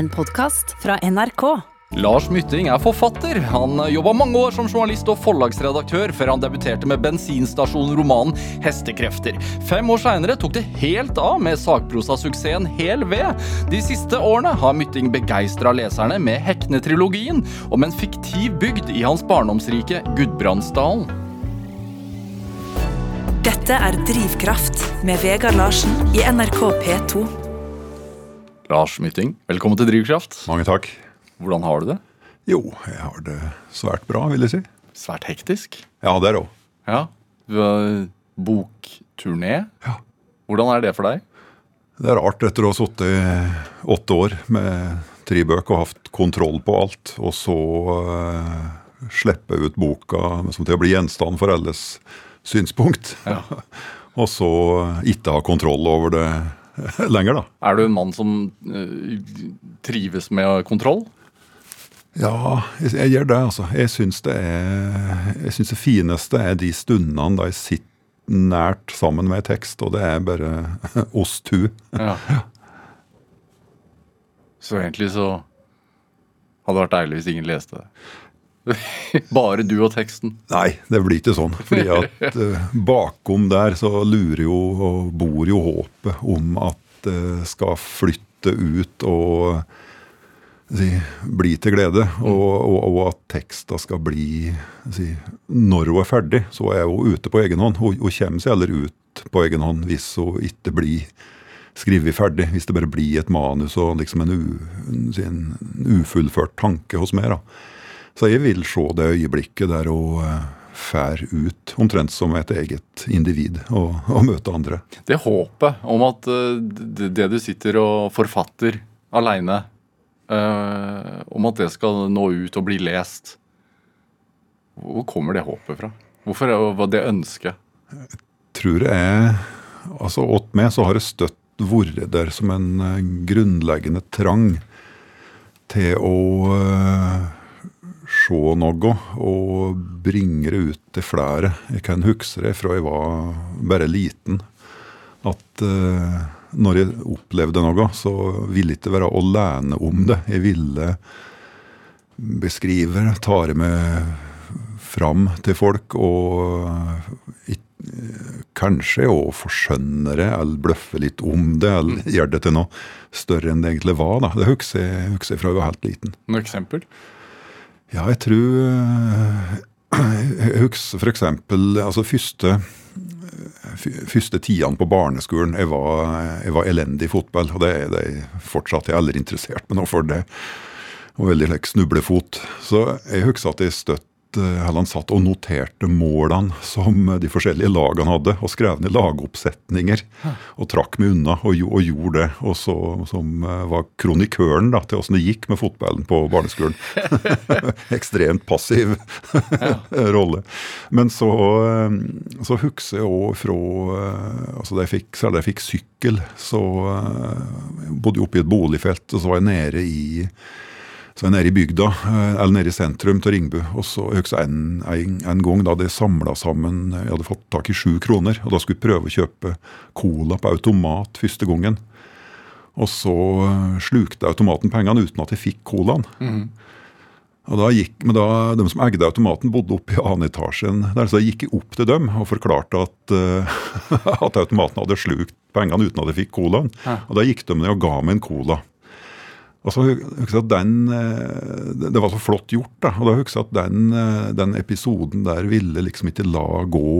En podkast fra NRK. Lars Mytting er forfatter. Han jobba mange år som journalist og forlagsredaktør før han debuterte med bensinstasjonromanen 'Hestekrefter'. Fem år seinere tok det helt av med sakprosasuksessen Hel ved. De siste årene har Mytting begeistra leserne med Hekne-trilogien om en fiktiv bygd i hans barndomsrike Gudbrandsdalen. Dette er Drivkraft med Vegard Larsen i NRK P2. Lars Mytting, velkommen til Drivkraft. Mange takk. Hvordan har du det? Jo, jeg har det svært bra, vil jeg si. Svært hektisk. Ja, det er det òg. Ja. Bokturné. Ja. Hvordan er det for deg? Det er rart etter å ha sittet i åtte år med tre bøker og hatt kontroll på alt, og så uh, slippe ut boka som til å bli gjenstand for alles synspunkt. Ja. og så ikke ha kontroll over det lenger, da. Er du en mann som eh, trives med kontroll? Ja, jeg, jeg gjør det, altså. Jeg syns det er det fineste er de stundene da jeg sitter nært sammen med tekst, og det er bare oss to. Ja. Så egentlig så hadde det vært deilig hvis ingen leste det. Bare du og teksten. Nei, det blir ikke sånn. fordi at eh, bakom der så lurer jo og bor jo håpet om at det skal flytte ut og si, bli til glede. Og, og, og at teksta skal bli si, Når hun er ferdig, så er hun ute på egen hånd. Hun, hun kommer seg heller ut på egen hånd hvis hun ikke blir skrevet ferdig. Hvis det bare blir et manus og liksom en, u, en, en ufullført tanke hos meg. da. Så jeg vil se det øyeblikket der hun eh, fær ut, omtrent som et eget individ, og, og møte andre. Det håpet om at eh, det, du sitter og forfatter aleine, øh, om at det skal nå ut og bli lest Hvor kommer det håpet fra? Hvorfor var det ønsket? Tror jeg Altså, åt meg så har det støtt vært der som en eh, grunnleggende trang til å se noe og bringe det ut til flere. Jeg kan huske det fra jeg var bare liten. At uh, når jeg opplevde noe, så ville jeg ikke være alene om det. Jeg ville beskrive ta det med fram til folk. Og kanskje òg forskjønne det, eller bløffe litt om det, eller gjøre det til noe større enn det egentlig var. Da. Det husker jeg, husker jeg fra jeg var helt liten. Noe eksempel? Ja, jeg tror Jeg husker f.eks. altså første første tidene på barneskolen. Jeg var, jeg var elendig i fotball, og det er jeg fortsatt. Jeg aldri interessert med noe for det. Og veldig like, snublefot. Så jeg husker at jeg støtt han satt og noterte målene som de forskjellige lagene hadde, og skrev ned lagoppsetninger. Og trakk meg unna og, og gjorde det. Og så, som var kronikøren da, til åssen det gikk med fotballen på barneskolen. Ekstremt passiv rolle. Men så, så husker jeg òg fra altså da jeg fikk, Særlig da jeg fikk sykkel, så bodde jeg oppe i et boligfelt, og så var jeg nede i så jeg er nede i bygda, eller nede i sentrum til Ringbu. Og så jeg en, en, en gang da det samla sammen Jeg hadde fått tak i sju kroner, og da skulle jeg prøve å kjøpe cola på automat første gangen. Og så slukte automaten pengene uten at jeg fikk colaen. Mm. Og da gikk, men da, De som eide automaten, bodde oppe i annen etasjen. Der, så jeg gikk opp til dem og forklarte at, uh, at automaten hadde slukt pengene uten at jeg fikk colaen. Ja. Og da gikk de ned og ga meg en cola. Og så jeg at den, Det var så flott gjort. da, og da husker at den, den episoden der ville liksom ikke la gå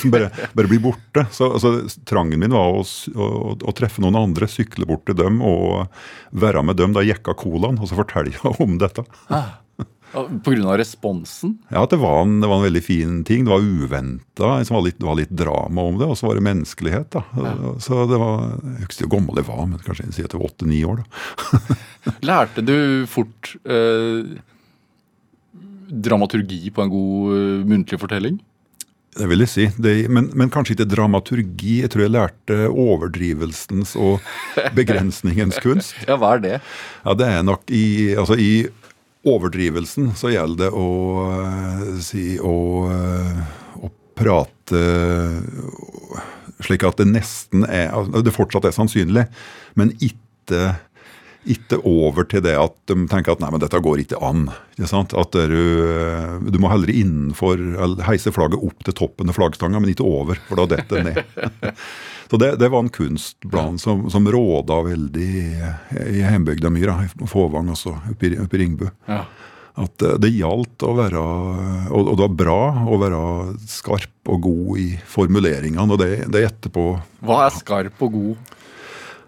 bare, bare bli borte. Så altså, Trangen min var å, å, å, treffe noen andre, sykle bort til dem og være med dem da jeg jekka colaen, og så fortelle om dette. Ah. Pga. responsen? Ja, det var, en, det var, en, veldig fin ting. Det var uventa. Det var litt, var litt drama om det, og så var det menneskelighet. da. Ja. Så det var, Jeg husker hvor gammel jeg var, men kanskje jeg sier til åtte-ni år. da. Lærte du fort eh, dramaturgi på en god uh, muntlig fortelling? Det vil jeg si. Det, men, men, kanskje ikke dramaturgi. Jeg tror jeg lærte overdrivelsens og begrensningens kunst. ja, hva er det? Ja, Det er nok i, altså i overdrivelsen så gjelder det å si å, å prate slik at det nesten er Det fortsatt er sannsynlig, men ikke ikke over til det at de tenker at nei, men dette går ikke an. Ikke? At du, du må heller innenfor, heise flagget opp til toppen av flaggstanga, men ikke over, for da detter det ned. Så det, det, var en kunstplan som, som råda veldig i hjembygda mi, i Fåvang også, oppe i, oppe i Ringbu. Ja. At det, det gjaldt å være og, og, det var bra å være skarp og god i formuleringene. Og det, det etterpå Hva er skarp og god?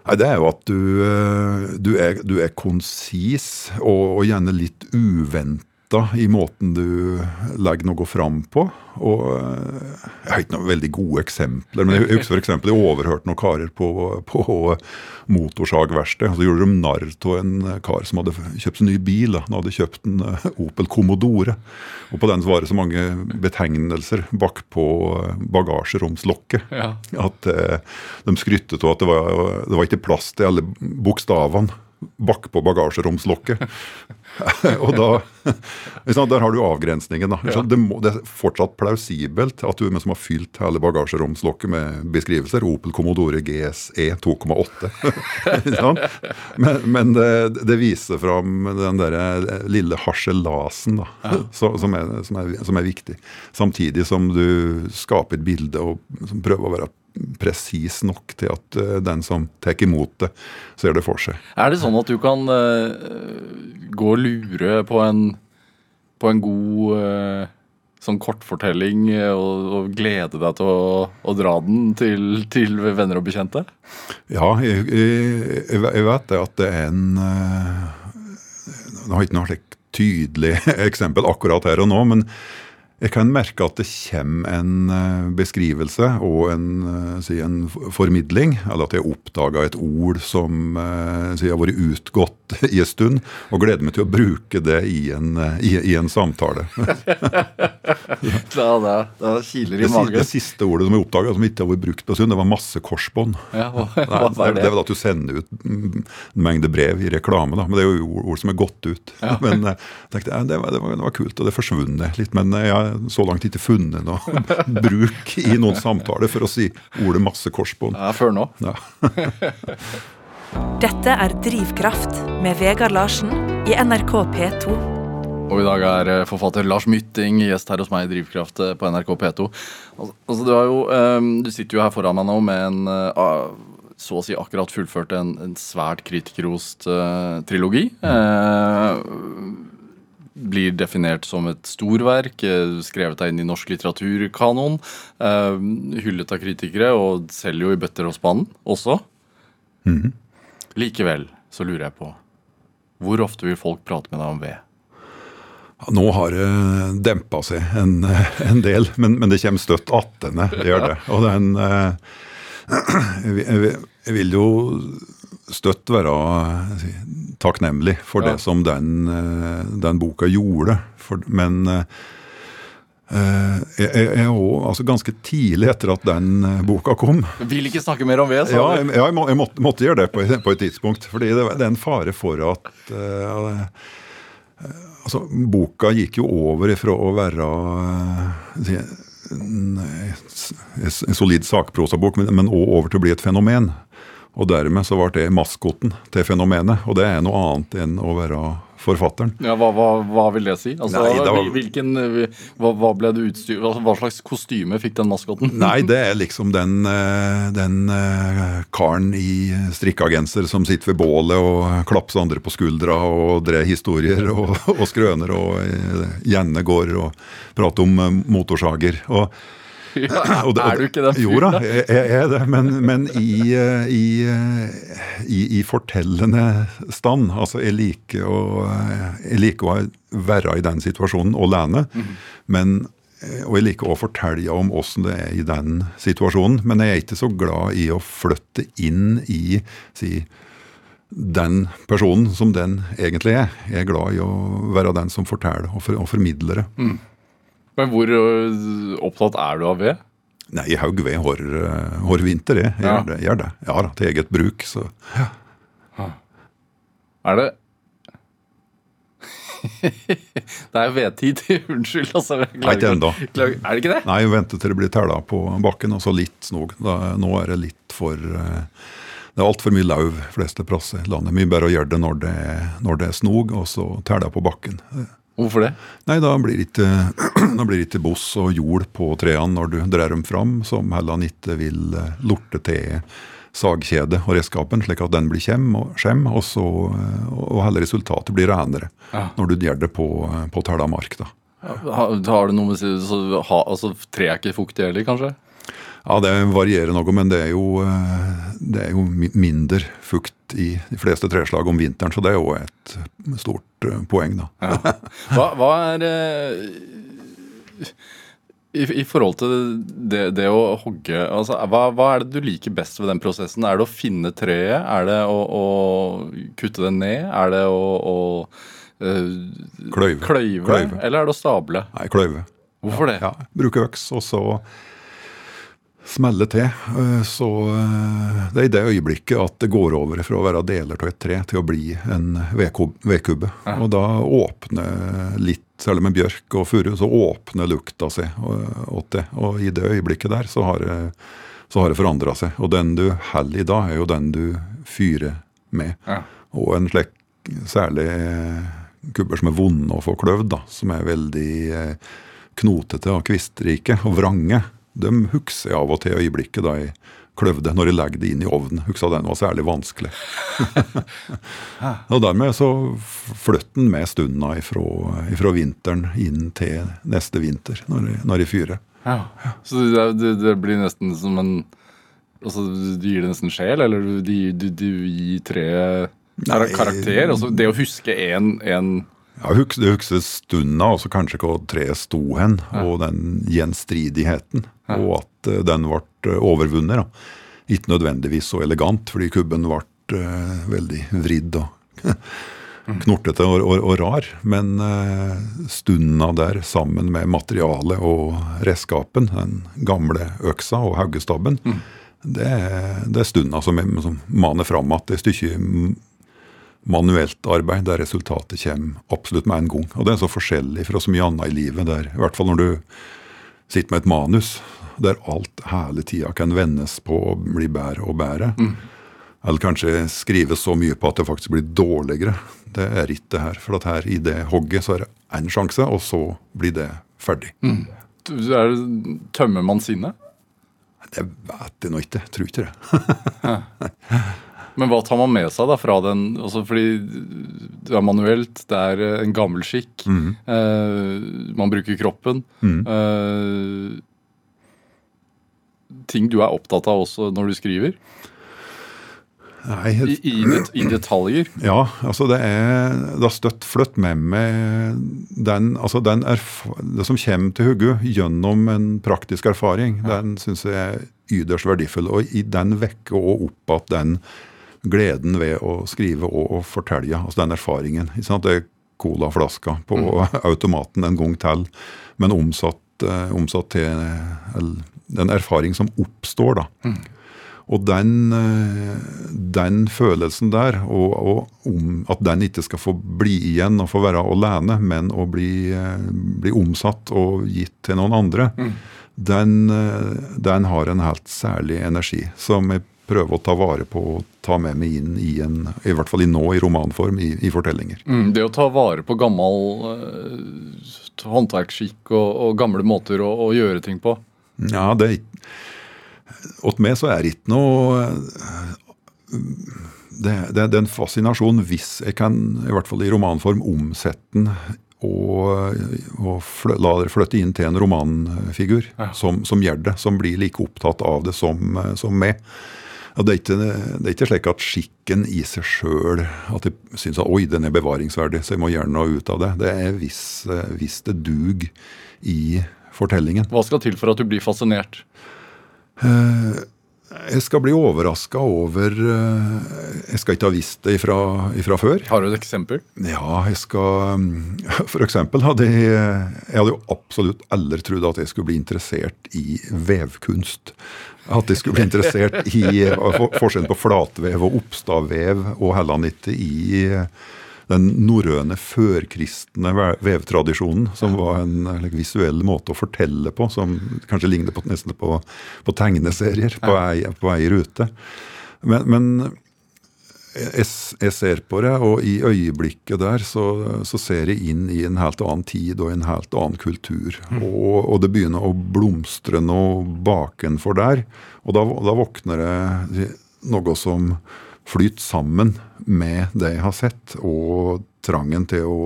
Nei, Det er jo at du, eh, du, er, du er, konsis, og, og gjerne litt uventa i måten du legger noe fram på. Og eh, Jeg har ikke noen veldig gode eksempler, men jeg husker f.eks. jeg overhørte noen karer på, på motorsagverksted. Så gjorde de narr av en kar som hadde kjøpt en ny bil. Han hadde kjøpt en eh, Opel Commodore. Og på den var det så mange betegnelser bakpå bagasjeromslokket ja. at eh, de skryttet av at det var, det var ikke plass til alle bokstavene bakpå bagasjeromslokket. og da Der har du avgrensningen. da. Det, må, det, er fortsatt plausibelt at du som har fylt hele bagasjeromslokket med beskrivelser. Opel Commodore GSE 2,8. men, men det, det, viser fram den der lille harselasen da, ja. som, er, som, er, som, er, viktig. Samtidig som du skaper et bilde og prøver å være presis nok til at uh, den som tar imot det, ser det for seg. Er det sånn at du kan uh, gå og lure på en, på en god uh, sånn kortfortelling og, og, glede deg til å, å dra den til, til, venner og bekjente? Ja, jeg, jeg, jeg vet det at det er en Nå har jeg ikke noe tydelig eksempel akkurat her og nå, men jeg kan merke at det kommer en eh, beskrivelse og en, eh, si, en formidling, eller at jeg oppdaga et ord som eh, si, har vært utgått i en stund, og gleder meg til å bruke det i en, i, i en samtale. da, da, da kiler i magen. Det siste ordet som jeg oppdaga som ikke har vært brukt på en stund, det var massekorsbånd. Ja, hva, hva det? det er vel at du sender ut en mengde brev i reklame, da, men det er jo ord som er gått ut. Ja. Men jeg tenkte, ja, det, var, det, var, det var kult, og det forsvunnet litt. men jeg så langt ikke funnet noe bruk i noen samtaler for å si ordet masse korsbånd. Ja, før nå. Ja. Dette er Drivkraft med Vegard Larsen i NRK P2. Og i dag er eh, forfatter Lars Mytting gjest her hos meg i Drivkraft eh, på NRK P2. Altså, du, jo, um, du, sitter jo her foran meg nå med en uh, så å si akkurat fullført en, en svært kritikerrost uh, trilogi. Uh, blir definert som et storverk, eh, skrevet deg inn i norsk litteraturkanon. Uh, hyllet av kritikere, og selger jo i bøtter og spann også. Mm -hmm. Likevel så lurer jeg på hvor ofte vil folk prate med deg om ved? Nå har det dempa seg en, en del, men, men, det kommer støtt attende. Det gjør det. Og den jeg, jeg vil jo støtt være takknemlig for ja. det som den, eh, den, boka gjorde. For, men uh, jeg, jeg, også, altså ganske tidlig etter at den boka kom Vil ikke snakke mer om ved, sa ja, du? Ja, jeg, må, jeg måtte, måtte, gjøre det på, på, et tidspunkt. fordi det, det, er en fare for at uh, altså, Boka gikk jo over ifra å være uh, en, en solid sakprosabok, men òg over til å bli et fenomen. Og dermed så ble det maskoten til fenomenet. Og det er noe annet enn å være forfatteren. Ja, Hva, hva, hva vil det si? Altså, Nei, det var... hvilken, hva, hva, ble det utstyr, altså, hva slags kostyme fikk den maskoten? Nei, det er liksom den, eh, den uh, karen i strikka genser som sitter ved bålet og klapser andre på skuldra og drar historier og, og skrøner og gjerne går og prater om motorsager. og og det, er du ikke den fyren? Jo da, jeg, er det. Men, men i, i, i, i, fortellende stand. Altså, jeg liker å, jeg liker å være i den situasjonen alene. Mm. Men og jeg liker å fortelle om åssen det er i den situasjonen. Men jeg er ikke så glad i å flytte inn i si, den personen som den egentlig er. Jeg er glad i å være den som forteller og, for, og formidler det. Mm. Men hvor øh, opptatt er du av ved? Nei, jeg haug ved hver, øh, vinter, jeg. Jeg, ja. Gjør det, gjør det. Ja da, til eget bruk, så ja. Er det Det er vedtid, unnskyld. Altså, Nei, ikke ennå. Er det ikke det? Nei, jeg venter til det blir tæla på bakken, og så litt snog. Nå er det litt for uh, det er altfor mye lauv fleste plasser i landet. Mye bedre å gjøre det når det, når det er snog, og så tæla på bakken. Hvorfor det? Nei, da blir det ikke, da blir det ikke boss og jord på trærne når du drar dem fram, som heller ikke vil eh, lorte til sagkjedet og redskapen, slik at den blir kjem og skjem, og, så, eh, og hele resultatet blir renere Ja. når du gjør det på, eh, på tæla mark. da. Har, har det noe med å si- så, ha, altså, Tre er ikke fuktig heller, kanskje? Ja, det varierer noe, men det er jo, eh, det er jo mindre fukt i de fleste treslag om vinteren, så det er jo et stort eh, poeng, da. Ja. Hva, hva er eh, i, I forhold til det, det å hogge altså, hva, hva er det du liker best ved den prosessen? Er det å finne treet? Er det å, å kutte det ned? Er det å, å eh, Kløyve. kløyve? Eller er det å stable? Nei, kløyve. Hvorfor det? Ja, bruke øks, og så smelle til. Eh, Så eh, det er i det øyeblikket at det går over fra å være deler av et tre til å bli en vedkub- vedkubbe. Og da åpner litt, særlig med bjørk og furu, så åpner lukta seg eh, åt det. Og i det øyeblikket der så har det, så har det forandra seg. Og den du holder i da, er jo den du fyrer med. Ja. Og en slik særlig kubber som er vonde å få kløvd, da, som er veldig knotete og kvistrike og vrange, de husker av og til øyeblikket da jeg kløvde, når jeg legger det inn i ovnen. Husker den var særlig vanskelig. og dermed så flytter den med stunda ifra, ifra vinteren inn til neste vinter, når jeg, når jeg fyrer. Ja. Så det, det, det blir nesten som en Altså, Du gir det nesten sjel, eller du, du, du, gir treet karakter? Altså, det å huske én en Ja, Det husker stunda, og så kanskje hvor treet sto hen, og den gjenstridigheten. Og at eh, den ble eh, overvunnet. da. Ikke nødvendigvis så elegant, fordi kubben ble uh, veldig vridd og knortete og, og, og rar. Men uh, stunda der sammen med materialet og redskapen, den gamle øksa og haugestabben, det, er- det er stunda som, som maner fram at det er stykke manuelt arbeid der resultatet kommer absolutt med en gang. Og det er så forskjellig fra så mye annet i livet, der, i hvert fall når du sitter med et manus, der alt hele tida kan vendes på å bli bedre og bedre. Eller kanskje skrives så mye på at det faktisk blir dårligere. Det er ikke det her. For at her i det hogget så er det én sjanse, og så blir det ferdig. er, det- Tømmer man sinnet? Det vet jeg nå ikke. Jeg tror ikke det. Men hva tar man med seg da fra den? Altså fordi det er manuelt, det er eh, en gammel skikk. Eh, man bruker kroppen. Eh, ting du er opptatt av også når du skriver. Nei, I, i, det, i detaljer. Ja, altså det er Det har støtt flytt med meg den, altså den det som kommer til hodet gjennom en praktisk erfaring, den syns jeg er ytterst verdifull. Og i den vekker også opp at den gleden ved å skrive og, og fortelle, altså den erfaringen. Ikke sant? Det er colaflaska på automaten en gang til, men omsatt, eh, omsatt til den erfaring som oppstår, da. Og den, eh, den følelsen der, og, og om at den ikke skal få bli igjen og få være alene, men å bli, eh, bli omsatt og gitt til noen andre, den, eh, den har en helt særlig energi som jeg prøver å ta vare på og ta med meg inn i en, i hvert fall i nå i romanform, i, i fortellinger. Mm, det å ta vare på gammel eh, håndverksskikk og, og gamle måter å, å gjøre ting på. Ja, det Åt meg så er det ikke noe det, det, det er en fascinasjon hvis jeg kan, i hvert fall i romanform, omsette den og, og flø, la det flytte inn til en romanfigur som, som gjør det, som blir like opptatt av det som, som meg. Og det, er ikke, det er ikke slik at skikken i seg sjøl at jeg syns at oi, den er bevaringsverdig, så jeg må gjøre noe ut av det. Det er hvis, hvis det duger i fortellingen. Hva skal til for at du blir fascinert? Jeg skal bli overraska over eh, Jeg skal ikke ha visst det fra, ifra før. Har du et eksempel? Ja, jeg skal For eksempel hadde jeg Jeg hadde jo absolutt aldri trodd at jeg skulle bli interessert i vevkunst. At jeg skulle bli interessert i eh, forskjellen på flatvev og oppstavvev, og heller ikke i den norrøne førkristne vevtradisjonen, som var en like, visuell måte å fortelle på, som kanskje ligner på, nesten på, på tegneserier på ei, på ei rute. Men, men jeg, jeg, ser på det, og i øyeblikket der så, så, ser jeg inn i en helt annen tid og en helt annen kultur. Mm. Og, og, det begynner å blomstre noe bakenfor der. Og da, da våkner det noe som flyter sammen med det jeg har sett, og trangen til å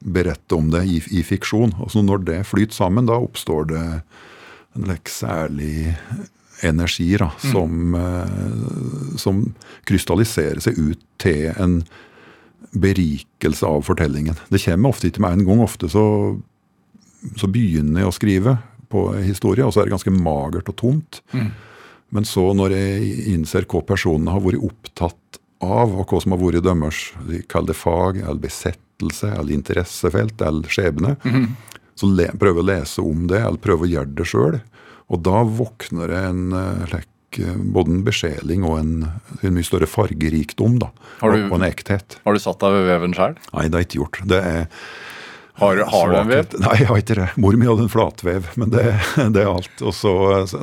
berette om det i, i fiksjon. Og så når det flyter sammen, da oppstår det en like, særlig energi da, mm. som, mm. som, krystalliserer seg ut til en berikelse av fortellingen. Det kommer ofte ikke med en gang. Ofte så, så begynner jeg å skrive på historie, og så er det ganske magert og tomt. Mm. Men så, når jeg innser hva personene har vært opptatt av, og hva som har vært deres kall det fag, eller besettelse, eller interessefelt, eller skjebne, mm. så le, prøver jeg å lese om det, eller prøver å gjøre det sjøl. Og da våkner det en lek, eh, både en besjeling og en, en, mye større fargerikdom. da, du, og en ekthet. Har du satt deg ved veven sjøl? Nei, det har jeg ikke gjort. Det er har, har du en vev? Nei, jeg har ikke det. Mor mi hadde en flatvev, men det, det er alt. Så,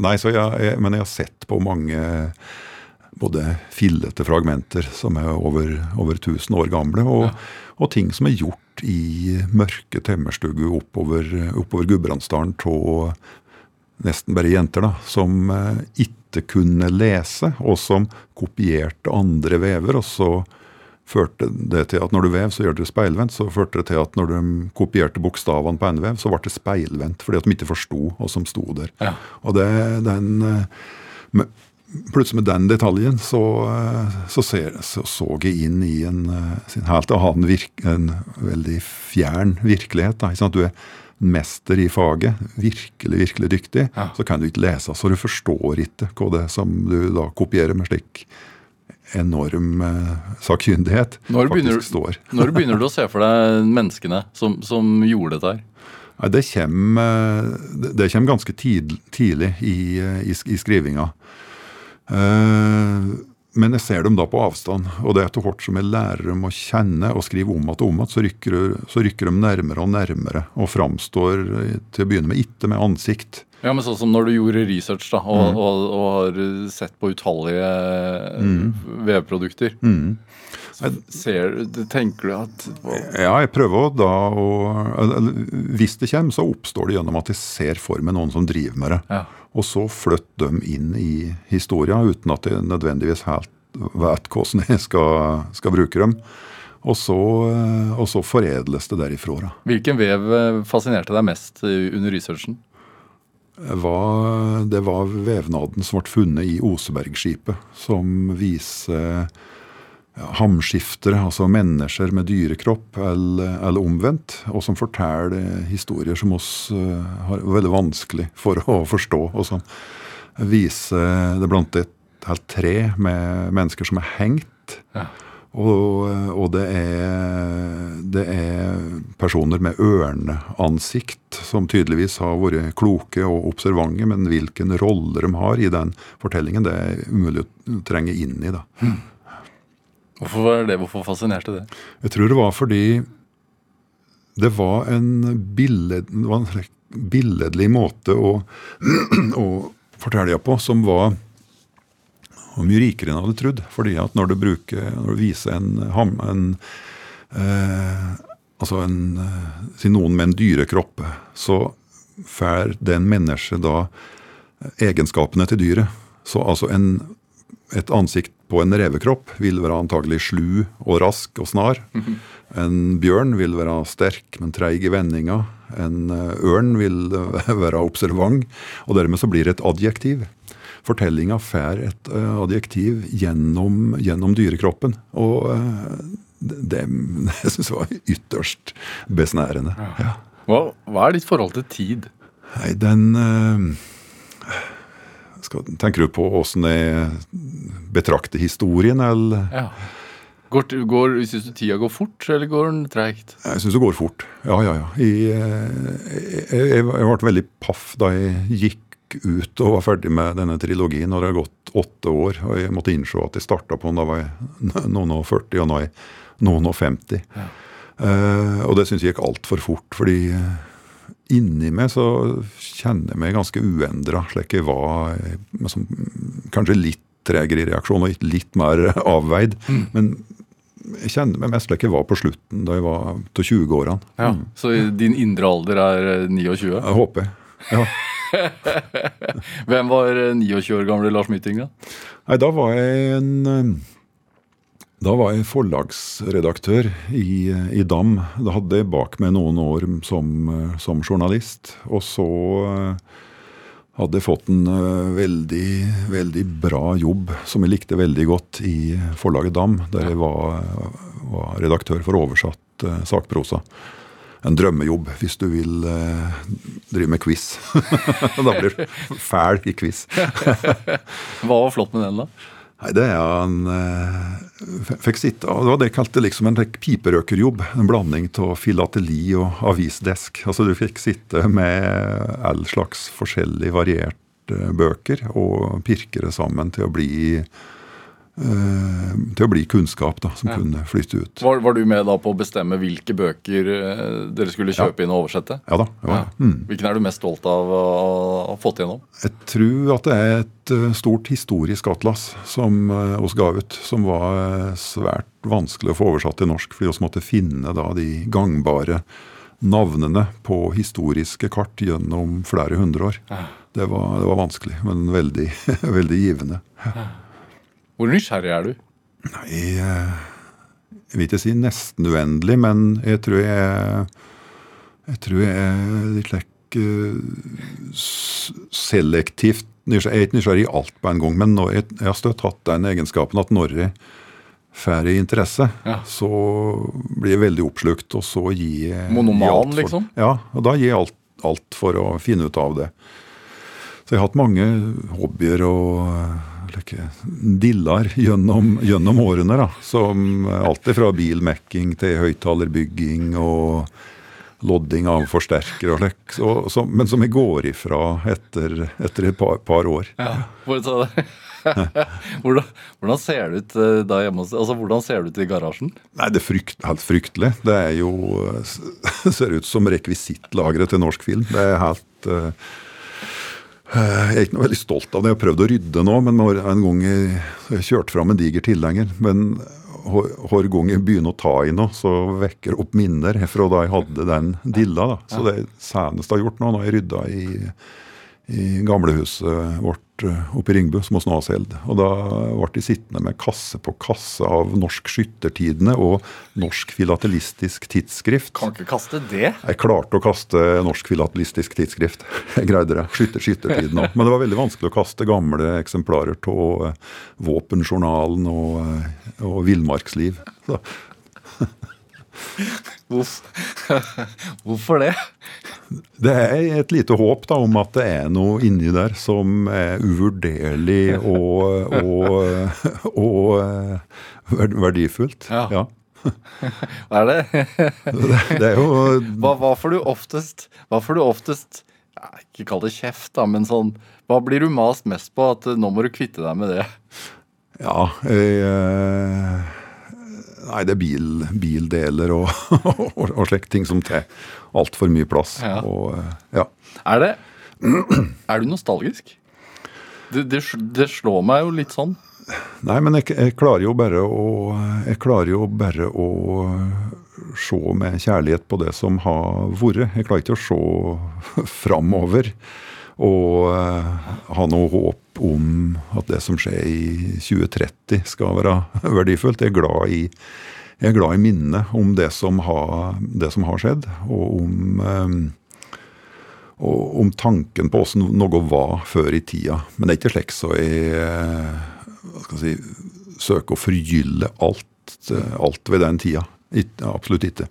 nei, så jeg, men jeg har sett på mange både fillete fragmenter som er over, over 1000 år gamle, og, ja. og, ting som er gjort i mørke tømmerstugu oppover, oppover Gudbrandsdalen av nesten bare jenter, da, som eh, ikke kunne lese, og som kopierte andre vever. Og så førte det til at når du vev, så gjør det speilvendt. Så førte det til at når de kopierte bokstavene på en vev, så ble det speilvendt. Fordi at de ikke forsto hva som sto der. Ja. Og det, den, eh, med, plutselig med den detaljen så, eh, så, ser, så, så jeg inn i en, sin helt annen virke, en veldig fjern virkelighet. Da. Du er mester i faget, virkelig, virkelig dyktig, ja. så kan du ikke lese, så du forstår ikke hva det er som du da kopierer med slik enorm eh, sakkyndighet når begynner, faktisk står. når begynner du å se for deg menneskene som, som gjorde dette her? Nei, det, kommer, det kommer ganske tidlig, tidlig i, i, i skrivinga. Uh, men jeg ser dem da på avstand, og det er etter hvert som jeg lærer dem å kjenne og skrive om igjen og om igjen, så, rykker, så rykker de nærmere og nærmere og framstår til å begynne med ikke med ansikt. Ja, men Sånn som når du gjorde research da, og, mm. og, og har sett på utallige mm. vevprodukter. Mm. Ser, tenker du at Ja, jeg prøver da å Hvis det kommer, så oppstår det gjennom at jeg ser for meg noen som driver med det. Ja. Og så flytte dem inn i historia uten at jeg nødvendigvis helt vet hvordan jeg skal, skal bruke dem. Og så, og så, foredles det derifra. Da. Hvilken vev eh, fascinerte deg mest under researchen? Var, det var vevnaden som ble funnet i Osebergskipet, som viser hamskiftere, altså mennesker med dyrekropp, eller, eller, omvendt, og som forteller historier som oss uh, har veldig vanskelig for å forstå. Og som viser det blant et helt tre med mennesker som er hengt. Ja. Og, og det, er, det, er, personer med ørneansikt som tydeligvis har vært kloke og observante, men hvilken rolle de har i den fortellingen, det er umulig å trenge inn i. da. Mm. Hvorfor var det? Hvorfor fascinerte det? Jeg tror det var fordi det var en, billed, det var en billedlig måte å, å fortelle på som var mye rikere enn jeg hadde trodd. Fordi at når du, bruker, når du viser en, en eh, altså en, Si noen med en dyrekropp, så får den mennesket da egenskapene til dyret. Så altså en, et ansikt på en revekropp vil være antagelig slu og rask og snar. En bjørn vil være sterk, men treig i vendinga. En eh, ørn vil være observant. Og dermed så blir det et adjektiv. Fortellinga får et uh, adjektiv gjennom, gjennom, dyrekroppen. Og det, det syns jeg var ytterst besnærende. Ja. Hva, hva, er ditt forhold til tid? Nei, den uh, skal, tenker du på åssen jeg betrakter historien, eller? Ja. Går, går, Syns du tida går fort, eller går den treigt? Jeg syns det går fort. Ja, ja, ja. Jeg, jeg, jeg, ble veldig paff da jeg gikk ut og var ferdig med denne trilogien. Og det har gått åtte år. Og jeg måtte innse at jeg starta på den da var jeg noen og 40, og nå er jeg noen og 50. Ja. Uh, og det syns jeg gikk altfor fort. fordi inni meg så kjenner jeg meg ganske uendra, slik jeg var liksom, kanskje litt tregere i reaksjon og litt mer avveid. Mm. Men jeg kjenner meg mest slik jeg var på slutten da jeg var til 20-årene. Ja. Så din indre alder er eh, 29? Jeg håper. Ja. Hvem var eh, 29 år gamle Lars Myting, da? Nei, da var jeg en eh, Da var jeg forlagsredaktør i, i DAM. Da hadde jeg bak meg noen år som, eh, som journalist. Og så eh, hadde jeg fått en eh, veldig, veldig bra jobb som jeg likte veldig godt i forlaget DAM, der jeg var, var redaktør for oversatt sakprosa. En drømmejobb hvis du vil eh, drive med quiz. da blir du fæl i quiz. Hva var flott med den, da? Nei, det er en eh, Fikk sitte og Det var det jeg kalte liksom en piperøkerjobb. En blanding av filateli og avisdesk. Altså Du fikk sitte med all slags forskjellig varierte bøker og pirke det sammen til å bli eh, til å bli kunnskap da, som Ja. kunne flytte ut. Var, var du med da på å bestemme hvilke bøker eh, dere skulle kjøpe inn og oversette? Ja da. Ja. Mm. Hvilken er du mest stolt av å ha fått igjennom? Jeg tror at det er et eh, stort historisk atlas som eh, oss ga ut, som var eh, svært vanskelig å få oversatt til norsk, fordi vi måtte finne da de gangbare navnene på historiske kart gjennom flere hundre år. Det var, det var vanskelig, men veldig, veldig givende. Hvor nysgjerrig er du? Nei, eh, jeg vil ikke si nesten uendelig, men jeg tror jeg Jeg tror jeg er litt lekk eh, selektivt nysgjerrig. Jeg er ikke nysgjerrig i alt på en gang, men jeg, jeg har støtt hatt den egenskapen at når jeg får interesse, Ja. så blir jeg veldig oppslukt, og så gir jeg Monoman, gir alt for- liksom? Ja, og da gir jeg alt, alt for å finne ut av det. Så jeg har hatt mange hobbyer og diller gjennom, gjennom årene. da, som Alt fra bilmekking til høyttalerbygging og lodding av forsterker. og lek, så, så, Men som jeg går ifra etter, etter et par, par år. Ja. Hvor, så, hvordan, hvordan ser det ut eh, da hjemme hos Altså, hvordan ser det ut i garasjen? Nei, det er frykt, helt fryktelig. Det er jo ser ut som rekvisittlageret til norsk film. Det er helt eh, Jeg er ikke noe veldig stolt av det. Jeg har prøvd å rydde nå, men en gang jeg, kjørte fram en diger tilhenger. Men hver gang jeg begynner å ta i noe, så vekker opp minner fra da jeg hadde den dilla. da. Så det seneste jeg har gjort nå, når jeg rydda i, i gamlehuset vårt eh, oppe i Ringbu, som hos nå har solgt. Og da ble de sittende med kasse på kasse av Norsk Skyttertidene og Norsk Filatelistisk Tidsskrift. Kan ikke kaste det. Jeg klarte å kaste Norsk Filatelistisk Tidsskrift. Jeg greide det. Skytter, skyttertiden òg. Men det var veldig vanskelig å kaste gamle eksemplarer av eh, Våpenjournalen og, eh, og Villmarksliv. Hvorfor det? Det er et lite håp da, om at det er noe inni der som er uvurderlig og, og, og eh, verdifullt. Ja. Hva er det? Det, det er jo Hva, hva får du oftest Hva får du oftest ja, Ikke kall det kjeft, da, men sånn Hva blir du mast mest på? At nå må du kvitte deg med det. Ja, jeg, eh, Nei, det er bil, bildeler og, og, og slikt. ting som tar altfor mye plass. Ja. Og, eh, ja. Er det Er du nostalgisk? Det, det, det slår meg jo litt sånn. Nei, men jeg, jeg klarer jo bare å Jeg klarer jo bare å se med kjærlighet på det som har vært. Jeg klarer ikke å se framover og eh, ha noe håp om at det som skjer i 2030 skal være verdifullt. Jeg er glad i, jeg er glad i minnet om det som har, det som har skjedd, og om eh, og om tanken på åssen noe var før i tida. Men det er ikke slik så eh, jeg si, søker å forgylle alt, alt ved den tida. Absolutt ikke.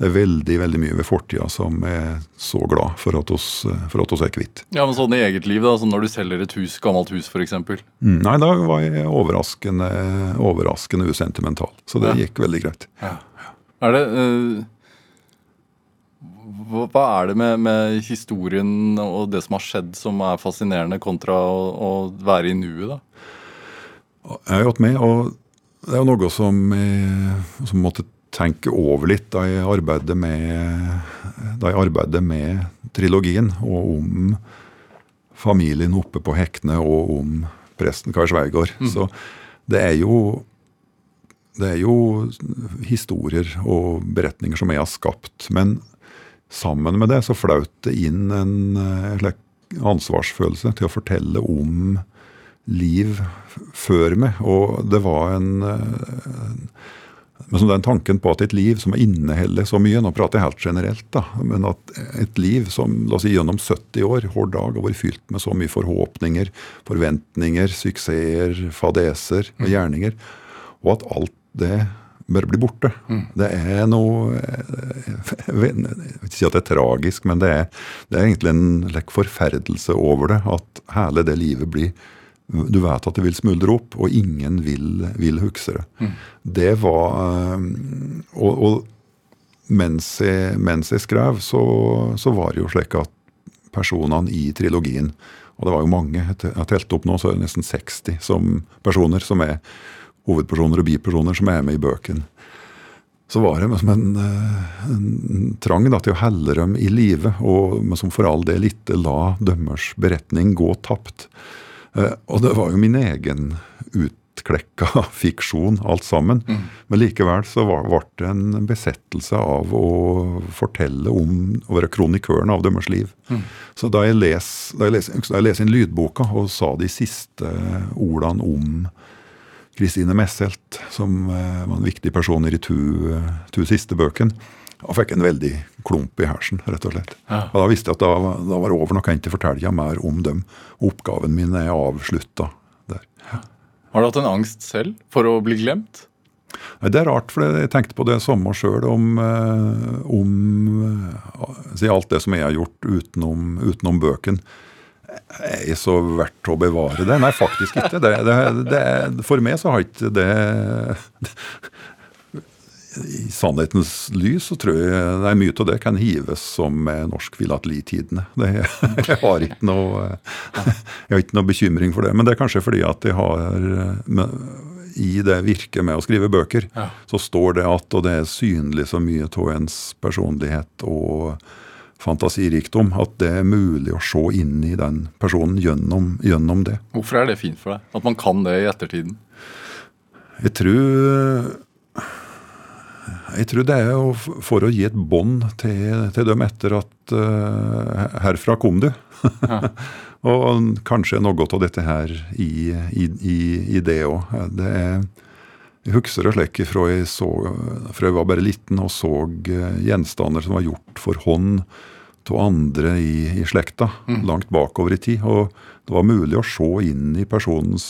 Det er veldig veldig mye ved fortida som er så glad for at oss, for at oss er kvitt. Ja, men sånn i eget liv, da, som når du selger et hus, gammelt hus f.eks. Mm, nei, da var jeg overraskende, overraskende usentimental. Så det Ja. gikk veldig greit. Er det Uh hva, er det med, med historien og det som har skjedd, som er fascinerende, kontra å, å være i nuet, da? Jeg har gått med, og det er jo noe som jeg som måtte tenke over litt da jeg arbeidet med, da jeg arbeidet med trilogien, og om familien oppe på Hekne, og om presten Karl Sveigård. Så det er jo det er jo historier og beretninger som jeg har skapt. Men sammen med det så flaut det inn en eh, ansvarsfølelse til å fortelle om liv før meg. Og det var en eh, men den tanken på at et liv som inneholder så mye, nå prater jeg helt generelt, da, men at et liv som la oss si gjennom 70 år, hver dag har vært fylt med så mye forhåpninger, forventninger, suksesser, fadeser og gjerninger, og at alt det bør bli borte. Det er noe Jeg vil ikke si at det er tragisk, men det er, det er egentlig en lekk forferdelse over det. At hele det livet blir Du vet at det vil smuldre opp, og ingen vil, vil huske det. Det var eh, Og, og mens, jeg, mens jeg skrev, så, så var det jo slik at personene i trilogien Og det var jo mange. Jeg har telt opp nå, så er det nesten 60 som personer som er hovedpersoner og bipersoner som er med i bøkene. Så var det som en, eh, en trang da, til å helle dem i live, og, som for all del ikke la dømmers beretning gå tapt. Eh, og det var jo min egen utklekka fiksjon, alt sammen. Men likevel så var, ble det en besettelse av å fortelle om å være kronikøren av dømmers liv. Så da jeg leser da jeg les, da jeg les inn lydboka og sa de siste ordene om Kristine Messelt, som eh, var en viktig person i de to, eh, to siste bøkene, og fikk en veldig klump i hersen, rett og slett. Ja. Og Da visste jeg at da, var- da var det over, nå kan jeg ikke fortelle mer om dem. Oppgaven min er avslutta der. Har du hatt en angst selv for å bli glemt? Nei, Det er rart, for jeg tenkte på det samme sjøl om, eh, om eh, si alt det som jeg har gjort utenom, utenom bøken. Er så verdt å bevare det? Nei, faktisk ikke. Det, det, det, for meg så har ikke det I sannhetens lys så tror jeg det er mye av det kan hives som norsk filatelitidene. Det, jeg har ikke noe jeg har ikke noe bekymring for det. Men det er kanskje fordi at jeg har i det virket med å skrive bøker, Ja. så står det at, og det er synlig så mye av ens personlighet og fantasirikdom, at det er mulig å se inn i den personen gjennom, gjennom det. Hvorfor er det fint for deg? At man kan det i ettertiden? Jeg tror jeg tror det er for å gi et bånd til, til dem etter at uh, herfra kom du. og kanskje noe av dette her i, i, i, i det òg. Jeg husker det slik fra jeg, så, fra jeg var bare liten og så eh, gjenstander som var gjort for hånd av andre i, i slekta, langt bakover i tid. Og det var mulig å se inn i personens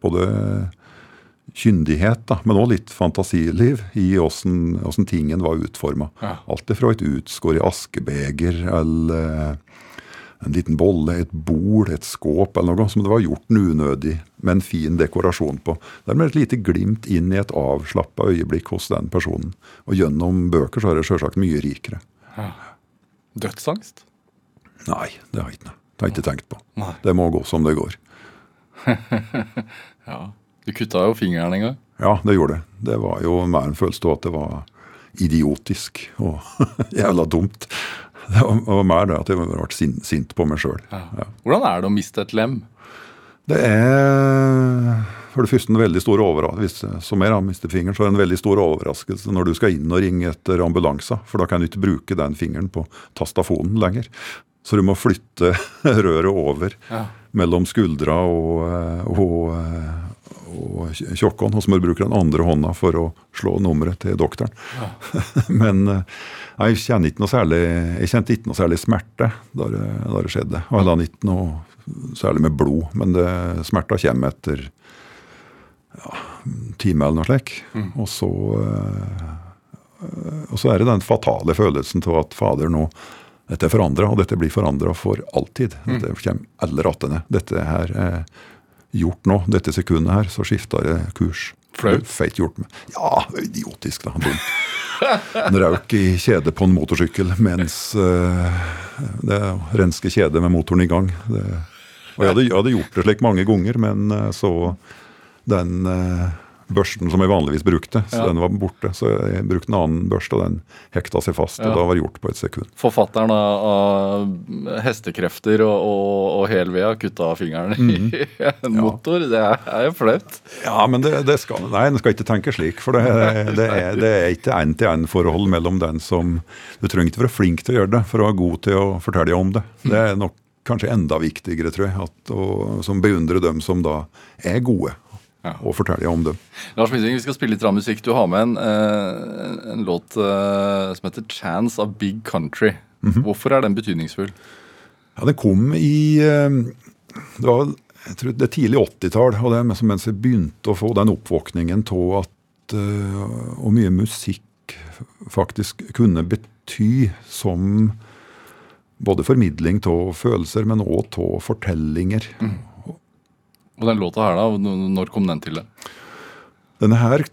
både kyndighet, da, men òg litt fantasiliv i åssen tingen var utforma. Ja. Alt fra et utskåret askebeger eller en liten bolle, et bol, et skåp eller noe som det var gjort en unødig, men fin dekorasjon på. Dermed et lite glimt inn i et avslappa øyeblikk hos den personen. Og gjennom bøker så er det sjølsagt mye rikere. Dødsangst? Nei, det har jeg ikke. Det har jeg ikke tenkt på. Nei. Det må gå som det går. Ja. Du kutta jo fingeren en gang. Ja, det gjorde det. Det var jo mer en følelse av at det var idiotisk og jævla dumt. Det var, mer det at jeg ble sint, på meg sjøl. Ja. Hvordan er det å miste et lem? Det er for det første en veldig stor overraskelse. Som jeg har mistet fingeren, så er det en veldig stor overraskelse når du skal inn og ringe etter ambulanse. For da kan du ikke bruke den fingeren på tastafonen lenger. Så du må flytte røret over Ja. mellom skuldra og, og, og tjokkånd. Og bruke den andre hånda for å slå nummeret til doktoren. Men eh, jeg, kjente ikke noe særlig, jeg kjente ikke noe særlig smerte da det, da det skjedde. Og heller ikke noe særlig med blod. Men det, smerta kommer etter ja, en time eller noe slik. Og så eh, og så er det den fatale følelsen til at fader nå dette er forandra, og dette blir forandra for alltid. Dette kommer alle rattene. Dette her er gjort nå. Dette sekundet her, så skifta det kurs. Flaut? Feit gjort med. Ja, idiotisk, da. Dumt. En røyk i kjede på en motorsykkel mens uh, det renske kjedet med motoren i gang. Det, og jeg hadde, jeg hadde gjort det slik mange ganger, men uh, så den, eh, børsten som jeg vanligvis brukte. Så Ja. den var borte. Så jeg brukte en annen børste, og den hekta seg fast. Ja. Og da var det gjort på et sekund. Forfatteren av, hestekrefter og, og, og helved kutta fingeren i en motor. Det er, er jo flaut. Ja, men det, det skal, nei, en skal ikke tenke slik. For det, det er, det er ikke én-til-én-forhold mellom den som Du trenger ikke være flink til å gjøre det for å være god til å fortelle om det. Det er nok kanskje enda viktigere, tror jeg, at, å, som beundrer dem som da er gode, Ja. og fortelle om dem. Lars Midtving, vi skal spille litt musikk. Du har med en, eh, en låt eh, som heter 'Chance of Big Country'. Hvorfor er den betydningsfull? Ja, Den kom i eh, Det var vel, jeg tror det er tidlig 80-tall, og det er mens jeg begynte å få den oppvåkningen av at Og mye musikk faktisk kunne bety som både formidling av følelser, men òg av fortellinger. Og den låta her, da? Når kom den til deg? Denne her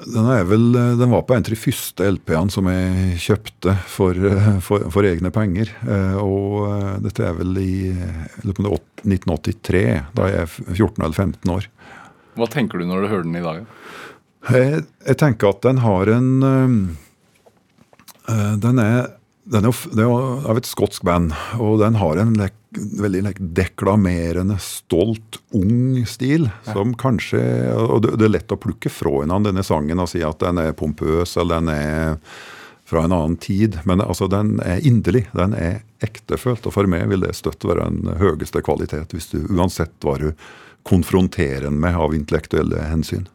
den, er vel, den var på en av de første LP-ene som jeg kjøpte for, eh, for, for egne penger. Eh, Og eh, dette er vel i jeg lurer på om det er åt- 1983, da jeg er 14 eller 15 år. Hva tenker du når du hører den i dag? Jeg, jeg tenker at den har en Den er, den er, jo er av et skotsk band, og den har en lek, veldig lek, deklamerende, stolt, ung stil. Som kanskje Og det, det er lett å plukke fra hverandre denne sangen og si at den er pompøs eller den er fra en annen tid. Men altså, den er inderlig. Den er ektefølt. Og for meg vil det støtt være den høyeste kvalitet, hvis du uansett hva du konfronterer den med av intellektuelle hensyn.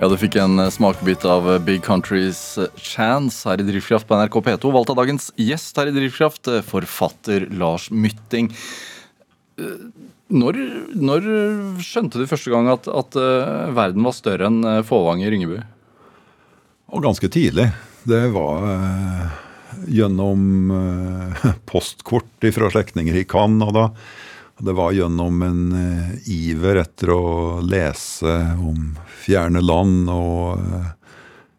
Ja, Du fikk en eh, smakebit av eh, Big Countries eh, Chance her i Drivkraft på NRK P2. Valgt av dagens gjest her i Drivkraft, forfatter Lars Mytting. Når, når skjønte du første gang at, at verden var større enn Fåvang i Ringebu? Og ganske tidlig. Det var gjennom postkort fra slektninger i Canada. Det var gjennom en eh, iver etter å lese om fjerne land og eh,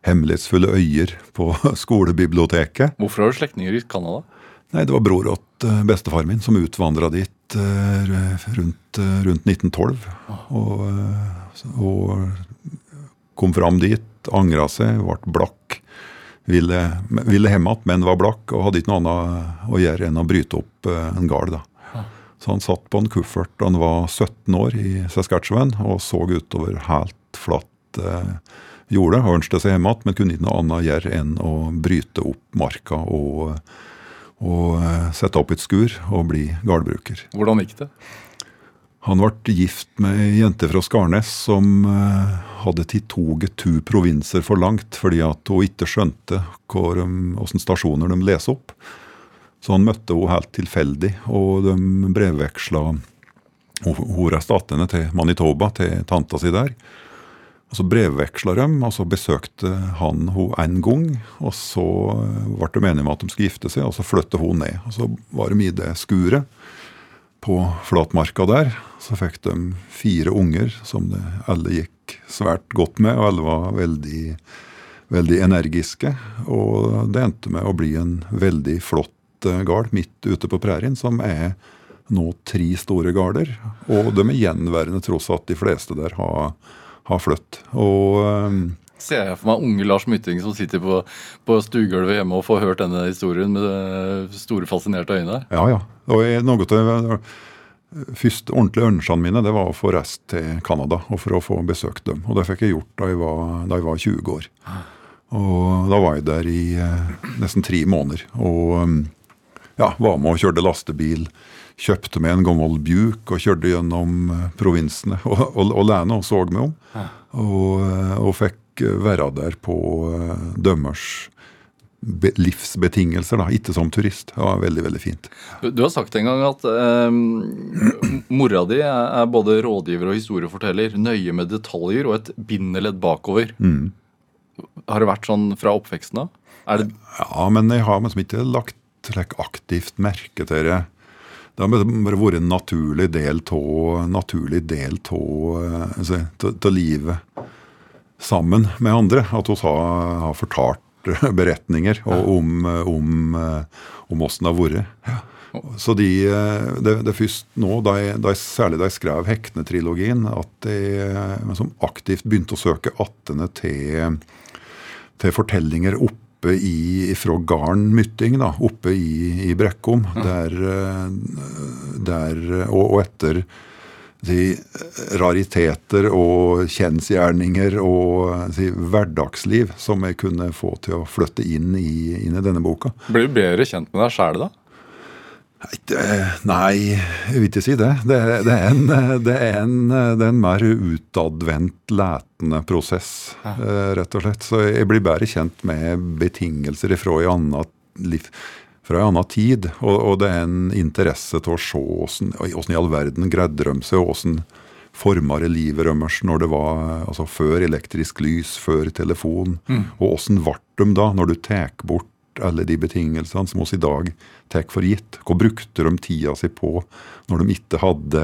hemmelighetsfulle øyer på skolebiblioteket. Hvorfor har du slektninger i Canada? Nei, det var bror åt eh, bestefar min som utvandra dit rundt, rundt 1912. Og, eh, og kom fram dit, angra seg, ble blakk. Ville, ville hjem igjen, men var blakk og hadde ikke noe annet å gjøre enn å bryte opp en gard. da. Så han satt på en kuffert da han var 17 år i Saskatchewan og så utover helt flatt eh, jorde. Ønsket seg hjem igjen, men kunne ikke noe annet gjøre enn å bryte opp marka og, og eh, sette opp et skur og bli gårdbruker. Hvordan gikk det? Han ble gift med ei jente fra Skarnes som eh, hadde tatt toget to provinser for langt fordi at hun ikke skjønte hvilke hvordan stasjoner de leser opp. Så han møtte henne helt tilfeldig, og de brevveksla Hun reiste til Manitoba, til tanta si der. Og Så brevveksla de, og så besøkte han henne en gang. Og så ble de enige om at de skulle gifte seg, og så flyttet hun ned. Og Så var de i det skuret på flatmarka der. Så fikk de fire unger som det alle gikk svært godt med, og alle var veldig, veldig energiske. Og det endte med å bli en veldig flott eh, gard midt ute på prærien, som er nå tre store garder. Og de er gjenværende tross at de fleste der har, har flytt. Og eh, Ser jeg for meg unge Lars Mytting som sitter på, på stuegulvet hjemme og får hørt denne historien med eh, store, fascinerte øyne. Ja, ja. Og jeg- noe av de første ordentlige ønskene mine det var å få reist til Canada og for å få besøkt dem. Og det fikk jeg gjort da jeg var, da jeg var 20 år. Og da var jeg der i nesten tre måneder. Og ja, var med og kjørte lastebil. Kjøpte meg en gammel Buick og kjørte gjennom eh, provinsene og, og, og lene og så meg om. Og, eh, og fikk eh, være der på dømmers be- livsbetingelser, da, ikke som turist. Det var veldig, veldig fint. Du, du har sagt en gang at eh, mora di er, både rådgiver og historieforteller. Nøye med detaljer og et bindeledd bakover. Har det vært sånn fra oppveksten av? Ja, men jeg har liksom ikke lagt slik aktivt merke til det. Det har bare vært en naturlig del av av altså, livet sammen med andre. At vi har, har fortalt beretninger og om, om, eh, om åssen det har vært. Så de, eh, det, det først nå, de, de, særlig da jeg skrev Hekne-trilogien, at jeg eh, liksom aktivt begynte å søke attende til til fortellinger oppe i, fra garden Mytting, da, oppe i, i Brekkom, der, eh, der og, og etter si, rariteter og kjensgjerninger og si, hverdagsliv som jeg kunne få til å flytte inn i, inn i denne boka. blir du bedre kjent med deg sjæl da? Nei, jeg vil ikke si det. Det, det, er, en, det, er, en, det er en mer utadvendt, letende prosess, ja. rett og slett. Så jeg blir bedre kjent med betingelser fra en annen, tid. Og, og det er en interesse til å se åssen i all verden greide de seg, og åssen forma det livet deres når det var altså før elektrisk lys, før telefon. Og åssen ble de da, når du tar bort alle de betingelsene som oss i dag tar for gitt? Hva brukte de tida si på når de ikke hadde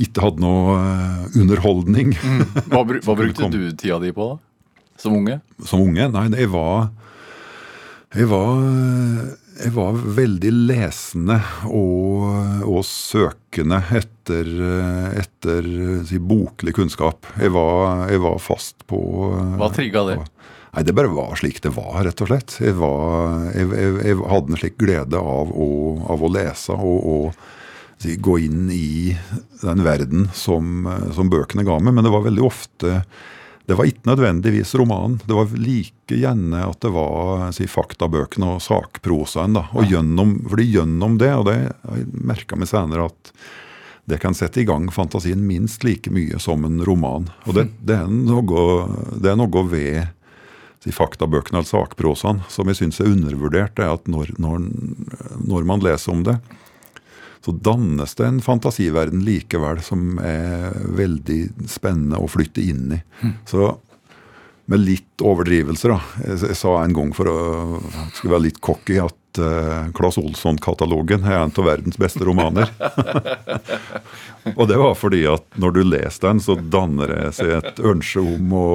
ikke hadde noe underholdning. underholdning Hva, br hva brukte du tida di på da? Som unge? som unge? Nei, jeg var Jeg var, jeg var veldig lesende og, og søkende etter, etter si, boklig kunnskap. Jeg var, jeg var fast på Hva trigga det? Nei, Det bare var slik det var, rett og slett. Jeg, var, jeg, jeg, jeg hadde en slik glede av å, av å lese og, og si, gå inn i den verden som, som bøkene ga meg. Men det var veldig ofte Det var ikke nødvendigvis romanen. Det var like gjerne at det var si, faktabøkene og sakprosaen. da, og gjennom, fordi gjennom det, og det merka meg senere at det kan sette i gang fantasien minst like mye som en roman. Og det, det, er, noe, det er noe ved si, faktabøkene eller sakprosaen som jeg syns er undervurdert. det er at når, når, når man leser om det, så dannes det en fantasiverden likevel som er veldig spennende å flytte inn i. Så med litt overdrivelser, da. Jeg, jeg sa en gang for å skulle være litt cocky at uh, Claes Olsson-katalogen er en av verdens beste romaner. Og det var fordi at når du leser den, så danner det seg et ønske om å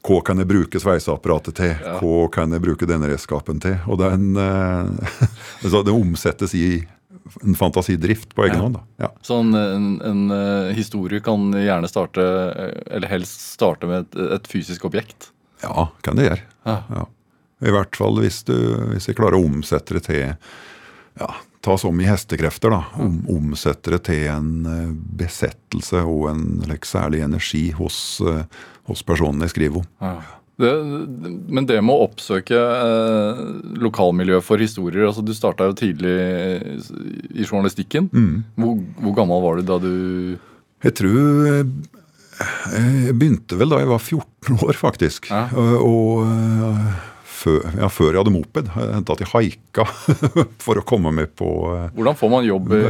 Hva kan jeg bruke sveiseapparatet til? Hva kan jeg bruke denne redskapen til? Og den, eh, det omsettes i en fantasidrift på egen hånd. da. Ja. Så en, en, eh, historie kan gjerne starte, eh, eller helst starte med et, et fysisk objekt. ja, kan det gjøre. Ja. Ja. I hvert fall hvis, du, hvis jeg klarer å omsette det til, ja, ta som i hestekrefter, da, om, omsette det til en besettelse og en like, særlig energi hos, hos personene jeg skriver om. Ja. Det, men det med å oppsøke eh, lokalmiljø for historier altså Du starta jo tidlig i journalistikken. Hvor, hvor gammel var du da du Jeg tror eh, jeg begynte vel da jeg var 14 år, faktisk. Ja. Og, og eh, før, ja, før jeg hadde moped. Jeg hendte at jeg haika for å komme med på eh, Hvordan får man jobb i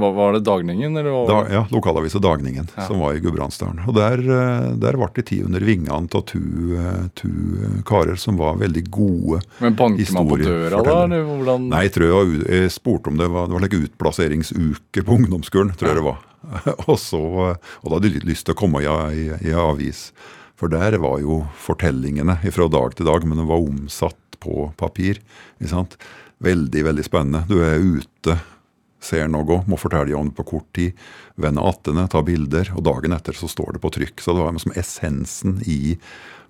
hva, Var det Dagningen? Eller? da, ja, lokalavisa Dagningen, som var i Gudbrandsdalen. Og der, eh, der ble det tid under vingene av eh, to karer som var veldig gode Men banker man på døra da? Eller hvordan? Nei, jeg tror jeg, jeg spurte om det var, det var like utplasseringsuke på ungdomsskolen, tror jeg det var. og, så, og da hadde de lyst til å komme i, i, i avis. For der var jo fortellingene fra dag til dag, men det var omsatt på papir. Veldig, veldig spennende. Du er ute, ser noe, må fortelle om det på kort tid. Vende attende, ta bilder, og dagen etter så står det på trykk. Så det var liksom essensen i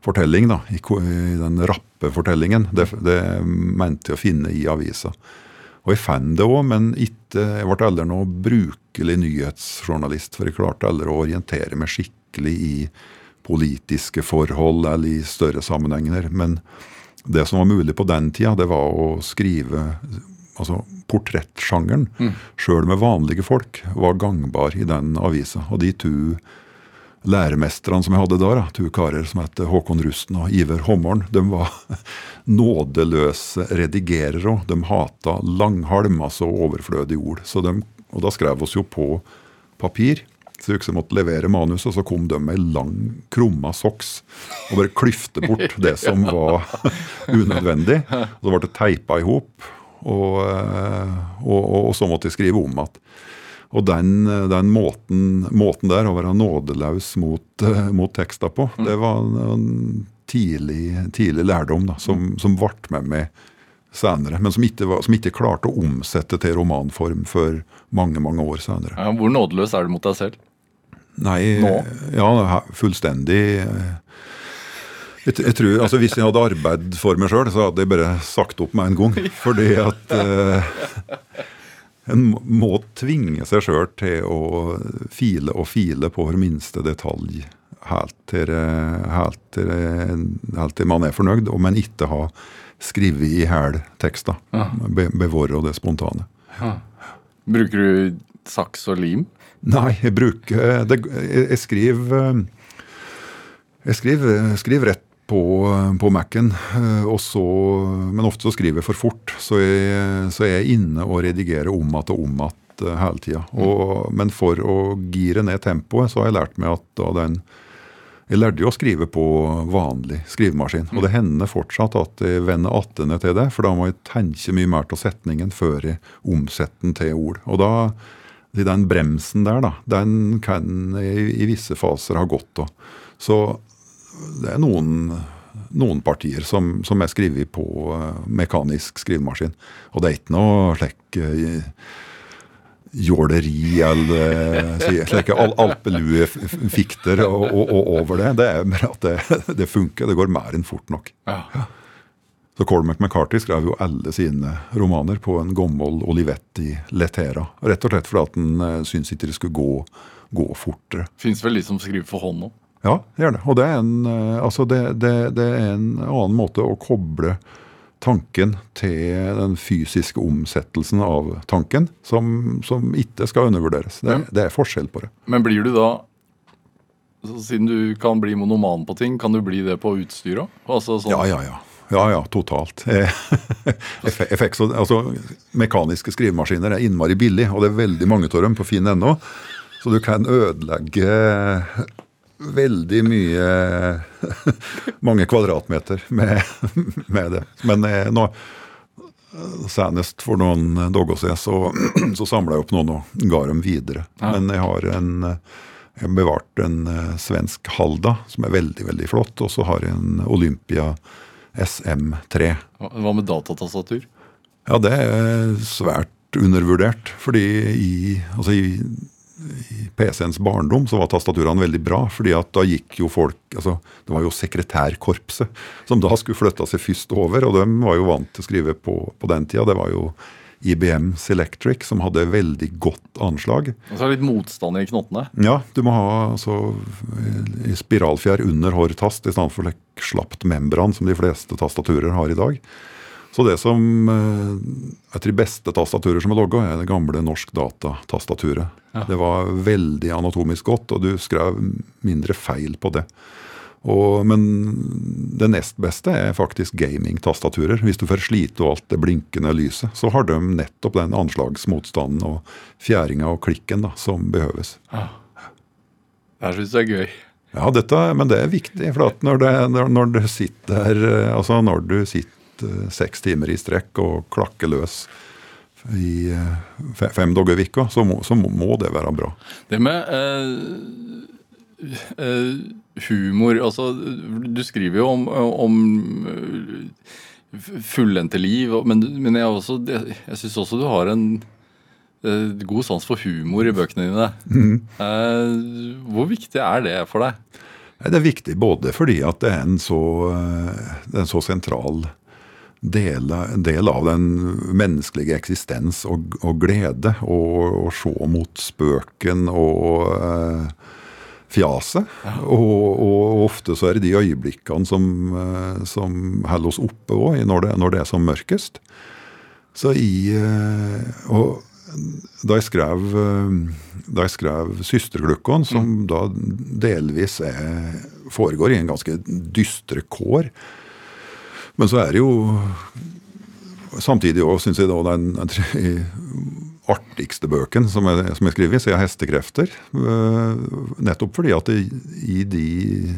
fortelling, da, i den rappe fortellingen. Det, det mente jeg å finne i avisa. Og jeg fant det òg, men ikke, jeg ble aldri noe brukelig nyhetsjournalist. For jeg klarte aldri å orientere meg skikkelig i politiske forhold eller i større sammenhenger. Men det som var mulig på den tida, det var å skrive altså Portrettsjangeren, sjøl med vanlige folk, var gangbar i den avisa. Og de to læremesterne som jeg hadde da, da to karer som het Håkon Rusten og Iver Hommorn, de var nådeløse redigerere. De hata langhalm, altså overflødige ord. Så de, og da skrev oss jo på papir. Så jeg måtte levere manus, og så kom de med lang, krumma soks og bare klyfte bort det som var unødvendig. Og Så ble det teipa i hop, og, eh, og, og, og så måtte de skrive om igjen. Og den, den måten, måten der å være nådeløs mot, eh, mot teksta på, det var en, en tidlig, tidlig lærdom da, som, som ble med meg senere, men som ikke, var, som ikke klarte å omsette til romanform før mange mange år senere. Ja, hvor nådeløs er du mot deg selv? Nei, Nå? ja, fullstendig eh, jeg, jeg tror, altså Hvis jeg hadde arbeid for meg sjøl, så hadde jeg bare sagt opp med en gang. Fordi at eh, en må- tvinge seg sjøl til å file og file på hver minste detalj. Helt til, helt, til, helt til man er fornøyd, om men ikke ha skrevet i hæl tekster. Be, bevare det spontane. Bruker du saks og lim? Nei, jeg bruker det, jeg, jeg skriver eh, Jeg skriver, skriver rett på, på Mac-en, eh, og så, men ofte så skriver jeg for fort. Så jeg, så jeg er inne og redigerer om igjen og om igjen eh, hele tida. Men for å gire ned tempoet, så har jeg lært meg at da den Jeg lærte jo å skrive på vanlig skrivemaskin, og det hender fortsatt at jeg vender attende til det, for da må jeg tenke mye mer til setningen før jeg omsetter den til ord. Og da den bremsen der, da, den kan i, i visse faser ha godt av. Så det er noen, noen partier som, som er skrevet på eh, mekanisk skrivemaskin. Og det er ikke noe slik eh, jåleri eller si, slike al alpeluefikter og, og, og over det. Det er bare at det, det funker. Det går mer enn fort nok. Ja. Så Cormac McCarthy skrev jo alle sine romaner på en gammel Olivetti Letera. Rett og slett fordi at han eh, syntes ikke det skulle gå, gå fortere. Fins vel de som skriver for hånd nå? Ja, det gjør det. Og det er, en, eh, altså det, det, det er en annen måte å koble tanken til den fysiske omsettelsen av tanken, som, som ikke skal undervurderes. Det, det er forskjell på det. Men blir du da så Siden du kan bli monoman på ting, kan du bli det på utstyr òg? Altså sånn, Ja, ja, ja. Ja, ja, totalt. Fikk så, altså, mekaniske skrivemaskiner er innmari billig, og det er veldig mange av dem på finn.no. Så du kan ødelegge veldig mye Mange kvadratmeter med, med det. Men eh, nå, senest for noen dager siden så, så samla jeg opp noen og ga dem videre. Men jeg har en jeg har bevart en eh, svensk Halda, som er veldig veldig flott. Og så har jeg en Olympia SM3. Hva med datatastatur? Ja, det er svært undervurdert. Fordi i, altså i, i PC-ens barndom så var tastaturene veldig bra. fordi at da gikk jo folk altså Det var jo sekretærkorpset som da skulle flytta seg først over. Og de var jo vant til å skrive på, på den tida. Det var jo IBM Selectric, som hadde veldig godt anslag. Og så er det litt motstand i knottene. Ja, du må ha altså, spiralfjær under hver tast i stedet for slapt membran, som de fleste tastaturer har i dag. Så det som er Jeg de beste tastaturer som er logga, er det gamle Norsk Data-tastaturet. Det var veldig anatomisk godt, og du skrev mindre feil på det. Og, men det nest beste er faktisk gaming-tastaturer. Hvis du får slite og alt det blinkende lyset, så har de nettopp den anslagsmotstanden og fjæringa og klikken da, som behøves. Jeg syns det er gøy. Ja, dette, men det er viktig. for at når, det, når, du sitter eh, altså når du sitter eh, seks timer i strekk og klakker løs i eh, fem dager i uka, så, så må, det være bra. Det med eh, eh, humor Altså, du skriver jo om, om eh, fullendte liv, men, men jeg, også- jeg, jeg syns også du har en eh, god sans for humor i bøkene dine. Eh, hvor viktig er det for deg? Det er viktig både fordi at det er en så, er en så sentral del, del av den menneskelige eksistens og, og glede. Å se mot spøken og fjaset. Og, og ofte så er det de øyeblikkene som, eh, som holder oss oppe òg, når, når det er som mørkest. Så i eh, Og da jeg skrev, eh, da jeg skrev 'Søsterglukkon', som da delvis er, foregår i en ganske dystre kår Men så er det jo samtidig òg, syns jeg, da, den, den tre- artigste bøken som jeg, som jeg skriver, siden 'Hestekrefter'. Eh, Nettopp fordi at det, i de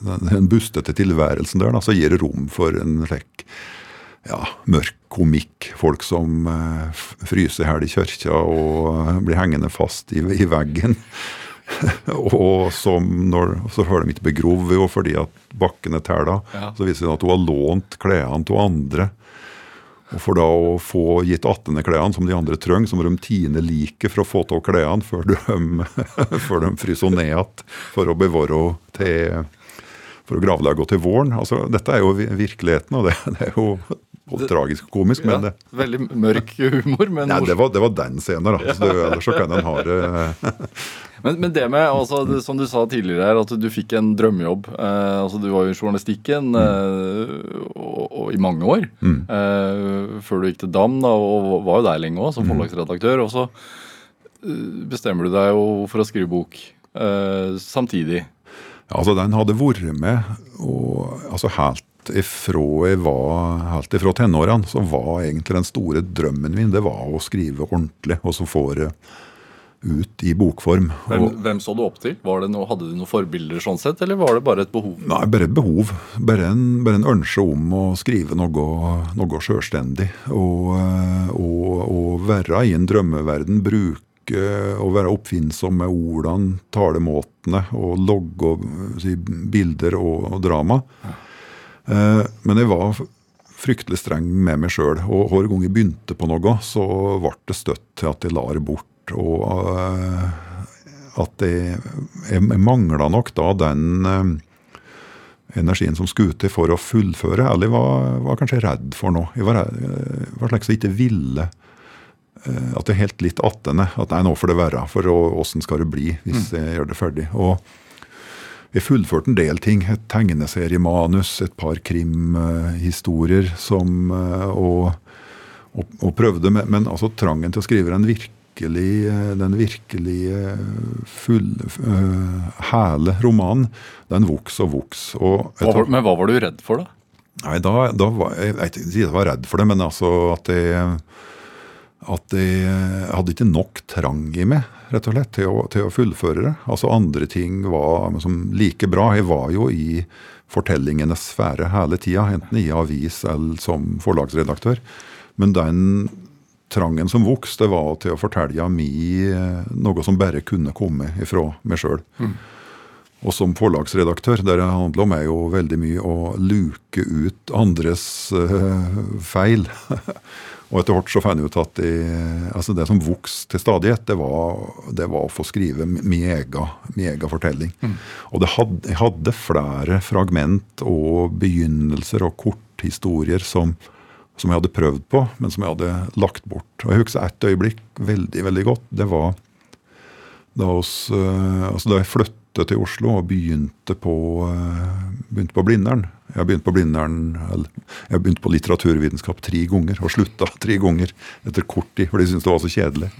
den, den bustete tilværelsen der, da, så gir det rom for en slik ja, mørk komikk. Folk som eh, fryser her i kirka og eh, blir hengende fast i, i veggen. og som når, så får de ikke begrove jo fordi at bakken er tæla. Ja. Så viser det at hun har lånt klærne til andre. Og for da å få gitt attende klærne som de andre trenger, så må de tine liket for å få av klærne før de, de fryser ned igjen for å bevare til for å gravlegge til våren. Altså, dette er jo virkeligheten, og det, det er jo både tragisk og komisk. Men det, veldig mørk humor, men nei, det, var, det var den scenen, da. Så det, ellers så kan en ha det Men, men det med, altså, det, som du sa tidligere her, at du fikk en drømmejobb. Eh, altså Du var jo i journalistikken eh, og, og i mange år. Eh, før du gikk til Dam, da, og var jo der lenge òg, som forlagsredaktør. Og så eh, bestemmer du deg jo for å skrive bok eh, samtidig. Ja, altså Den hadde vært med og, altså helt ifra jeg var helt ifra tenårene, så var egentlig den store drømmen min det var å skrive ordentlig, og så få det ut i bokform. Hvem, Og, hvem så du opp til? Var det noe, hadde du noen forbilder sånn sett, eller var det bare et behov? nei, bare et behov. Bare en, bare en ønske om å skrive noe, noe selvstendig. Og, eh, og, og være i en drømmeverden. Bruke å være oppfinnsom med ordene, talemåtene og logge si, bilder og, og drama. Eh, Men jeg var fryktelig streng med meg sjøl. Og hver gang jeg begynte på noe, så ble det støtt til at jeg la det bort. Og eh, at jeg, jeg mangla nok da den eh, energien som skulle til for å fullføre. Eller jeg var, var kanskje redd for noe. Jeg var, jeg var slik som ikke ville eh, at det helt litt attende. At nei, nå får det være. For åssen skal det bli hvis jeg gjør det ferdig. Og jeg fullførte en del ting. Et tegneseriemanus, et par krimhistorier som eh, og, og, og prøvde, men altså trangen til å skrive den virkelig eh, den virkelig full, eh, hele romanen, den vokste og. Hva men hva var du redd for, da? Nei, da, da var jeg, jeg jeg var redd for det, men altså at jeg, at jeg hadde ikke nok trang i meg, rett og slett, til å, til å fullføre det. Altså andre ting var liksom like bra. Jeg var jo i fortellingenes sfære hele tida, enten i avis eller som forlagsredaktør. Men den trangen som vokste, det var til å fortelle mi eh, noe som bare kunne komme ifra meg sjøl. Og som forlagsredaktør, der det handler om er jo veldig mye å luke ut andres uh, feil. og etter hvert så fant jeg ut at det, altså det som vokste til stadighet, det var, det var å få skrive min egen, fortelling. Mm. Og det hadde, jeg hadde flere fragment og begynnelser og korthistorier som som jeg hadde prøvd på, men som jeg hadde lagt bort. Og Jeg husker et øyeblikk veldig veldig godt. Det var da, oss, eh, altså da jeg flyttet til Oslo og begynte på, eh, begynte på Blindern. Jeg begynte på Blindern, jeg begynte på litteraturvitenskap tre ganger og slutta tre ganger etter kort tid, for de syntes det var så kjedelig.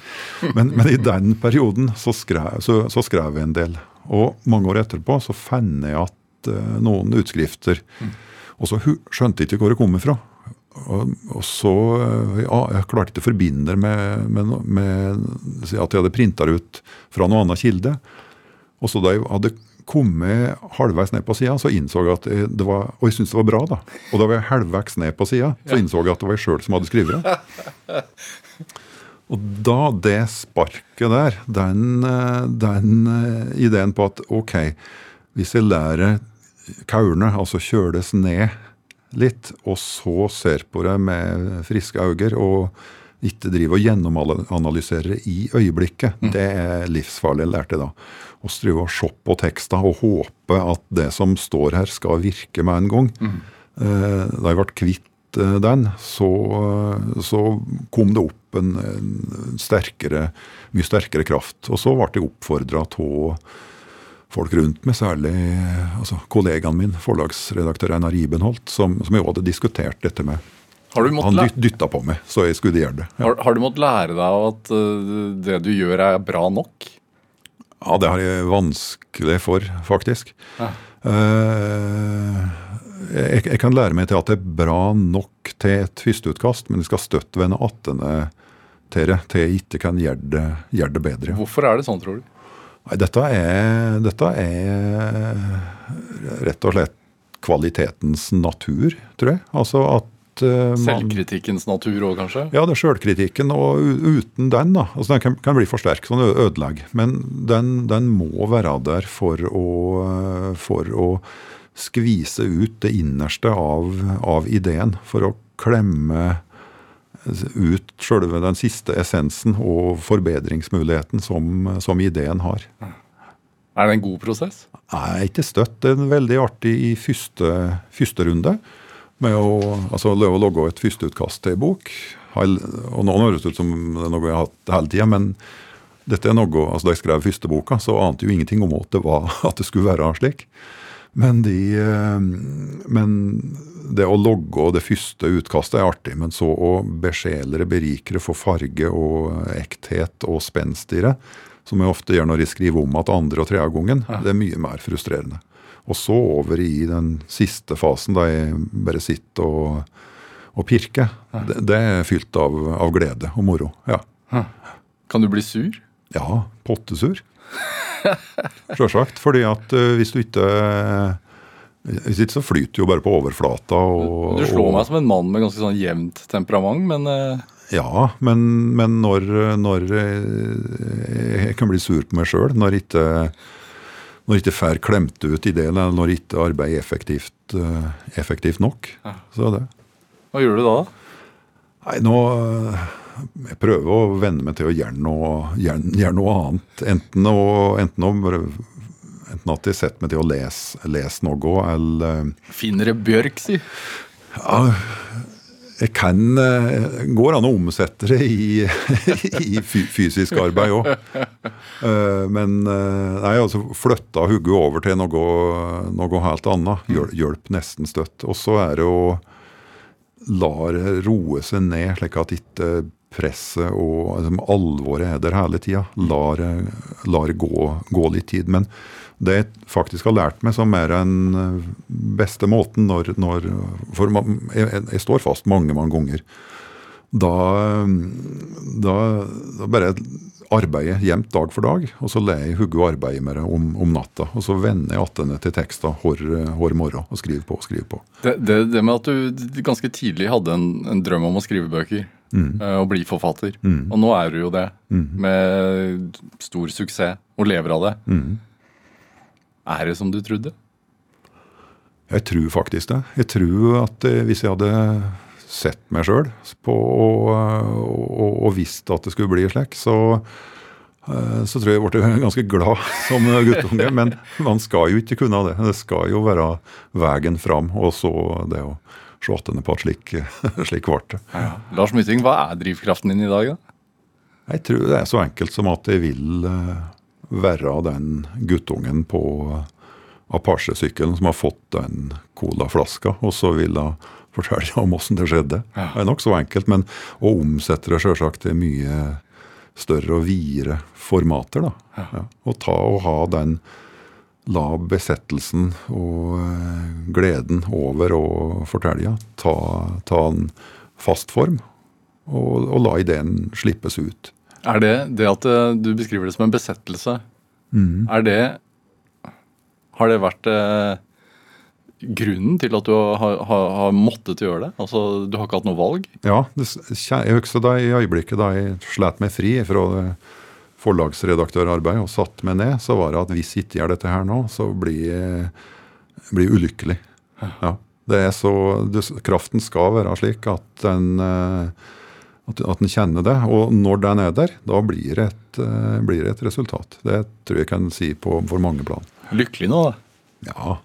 Men, men i den perioden så skrev, så, så skrev jeg en del. Og mange år etterpå så fant jeg at eh, noen utskrifter Og så skjønte jeg ikke hvor det kom fra. Og, og så eh, ja, Jeg klarte ikke å forbinde det med, med, med at jeg hadde printa det ut fra noen annen kilde. Og så da jeg hadde kommet halvveis ned på sida, så innså jeg at det var Og jeg syntes det var bra, da. Og da var jeg halvveis ned på sida, så innså jeg at det var jeg sjøl som hadde skrevet det. Og da det sparket der, den, eh, den eh, ideen på at ok, hvis jeg lærer kaurene, altså kjøles ned litt, og så ser på det med friske øyne, og ikke drive og gjennomanalysere det i øyeblikket, det er livsfarlig, lærte jeg da. Vi driver og ser på tekster og håpe at det som står her, skal virke med en gang. Mm. Da jeg ble kvitt eh, den, så, så kom det opp en, en sterkere, mye sterkere kraft. Og så ble jeg oppfordra av folk rundt meg, særlig altså, kollegaen min, forlagsredaktør Einar Ibenholt, som, som også hadde diskutert dette med. Har du, måttet Han dyt, dytta på meg, så jeg skulle gjøre det. Ja. har, har du måttet lære deg at øh, det du gjør, er bra nok? Ja, det har jeg vanskelig for, faktisk. Ja. Uh, jeg, jeg kan lære meg til at det er bra nok til et førsteutkast, men jeg skal støtt vende attende til det, til jeg ikke kan gjøre det, gjøre det bedre. Hvorfor er det sånn, tror du? Nei, dette er, dette er rett og slett kvalitetens natur, tror jeg. Altså at eh, man Selvkritikkens natur òg, kanskje? Ja, det er sjølkritikken, og uten den, da. Altså, den kan, kan bli for sterk, sånn ø- Men den, den må være der for å, for å skvise ut det innerste av, av ideen. For å klemme ut sjølve den siste essensen og forbedringsmuligheten som, som ideen har. Er det en god prosess? Nei, ikke støtt. Det er veldig artig i første, første runde med å altså, løve og logge et førsteutkast til bok. Og nå høres det ut som det er noe jeg har hatt hele tida, men dette er noe, altså Da jeg skrev første boka, så ante jeg jo ingenting om at det, var, at det skulle være slik. Men, de, eh, men det å logge og det første utkastet er artig, men så å besjele det, berike det, få farge og ekthet og spenst i det, som jeg ofte gjør når jeg skriver om at andre og tredje gangen, det er mye mer frustrerende. Og så over i den siste fasen, da jeg bare sitter og, og pirker. Det, det er fylt av, av glede og moro. Ja. Kan du bli sur? Ja, pottesur. Sjølsagt. Fordi at eh, hvis du ikke Hvis ikke så flyter jo bare på overflata. Og, Du slår og- meg som en mann med ganske sånn jevnt temperament, men øh, Ja, men, men når, når eh, jeg kan bli sur på meg sjøl, når ikke når ikke får klemt ut ideen, eller når ikke arbeider effektivt, eh, effektivt nok. Så er det. hva gjør du da? Nei, nå eh, Jeg prøver å venne meg til å gjøre noe, gjøre, gjøre noe annet. Enten, å, enten, å, enten at jeg setter meg til å lese, lese noe, eller Finner det bjørk, si. ja, jeg kan eh, Går an å omsette det i, i fysisk arbeid òg. Men eh, nei, altså flytta hodet over til noe, noe helt annet. Hjelp nesten støtt. Og så er det å la det roe seg ned, slik at ikke presset og liksom, alvoret er der hele tida. Lar, det gå, gå litt tid. Men det jeg faktisk har lært meg som er den eh, beste måten når, når For man, jeg, jeg står fast mange, mange ganger. Da, da, da bare arbeider jevnt dag for dag, og så lar jeg og arbeide med det om, om natta. Og så vender jeg attende til teksta hver, hver morgen og skriver på og skriver på. Det, det, det med at du ganske tidlig hadde en, en drøm om å skrive bøker øh, og bli forfatter. Og nå er du jo det, med stor suksess, og lever av det. Er det som du trodde? Jeg tror faktisk det. Jeg tror at eh, hvis jeg hadde sett meg sjøl og, og, og visst at det skulle bli slik, så, eh, så tror jeg jeg ble ganske glad som guttunge. Men man skal jo ikke kunne det. Det skal jo være veien fram, og så det å se henne på at slik, slik ble det. Ja. Lars Mytting, hva er drivkraften din i dag, da? Jeg tror det er så enkelt som at jeg vil eh, være den guttungen på Apache-sykkelen som har fått den colaflaska, og så vil jeg fortelle om åssen det skjedde. Det er nokså enkelt, men å omsette det sjølsagt til mye større og videre formater. da. Ja. Og ta og ha den La besettelsen og eh, gleden over å fortelle. Ta, ta en fast form, og, og la ideen slippes ut. Er det det at eh, du beskriver det som en besettelse? Er det Har det vært eh, grunnen til at du har, har, har måttet gjøre det? Altså, Du har ikke hatt noe valg? Ja, det, husker da i øyeblikket da jeg slet meg fri fra det forlagsredaktørarbeid og satte meg ned, så var det at hvis ikke gjør dette her nå, så blir jeg blir jeg ulykkelig. Ja. Det er så, du, kraften skal være slik at den, eh, at, at den kjenner det. Og når den er der, da blir det et, eh, blir det et resultat. Det tror jeg kan si på for mange plan. Lykkelig nå, da. Ja,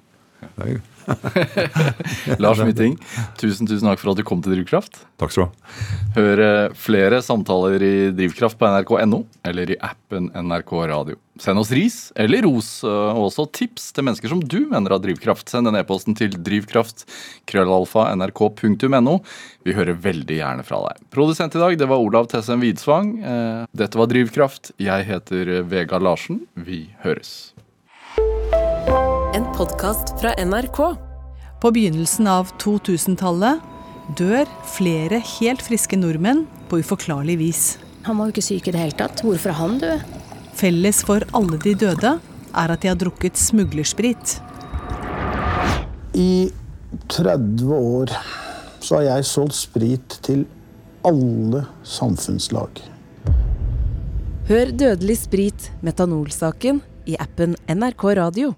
det er jo Lars Mytting, tusen tusen takk for at du kom til Drivkraft. Takk skal du ha. Hør eh, flere samtaler i Drivkraft på nrk.no eller i appen NRK Radio. Send oss ris eller ros, eh, og også tips til mennesker som du mener har drivkraft. Send den e-posten til drivkraft krøllalfa nrk.no. Vi hører veldig gjerne fra deg. Produsent i dag det var Olav Tessem Widsvang. Eh, Dette var Drivkraft. Jeg heter Vegard Larsen. Vi høres. Podkast fra NRK. På begynnelsen av 2000-tallet dør flere helt friske nordmenn på uforklarlig vis. Han var jo ikke syk i det hele tatt. Hvorfor er han død? Felles for alle de døde er at de har drukket smuglersprit. I 30 år så har jeg solgt sprit til alle samfunnslag. Hør Dødelig sprit, metanolsaken, i appen NRK Radio.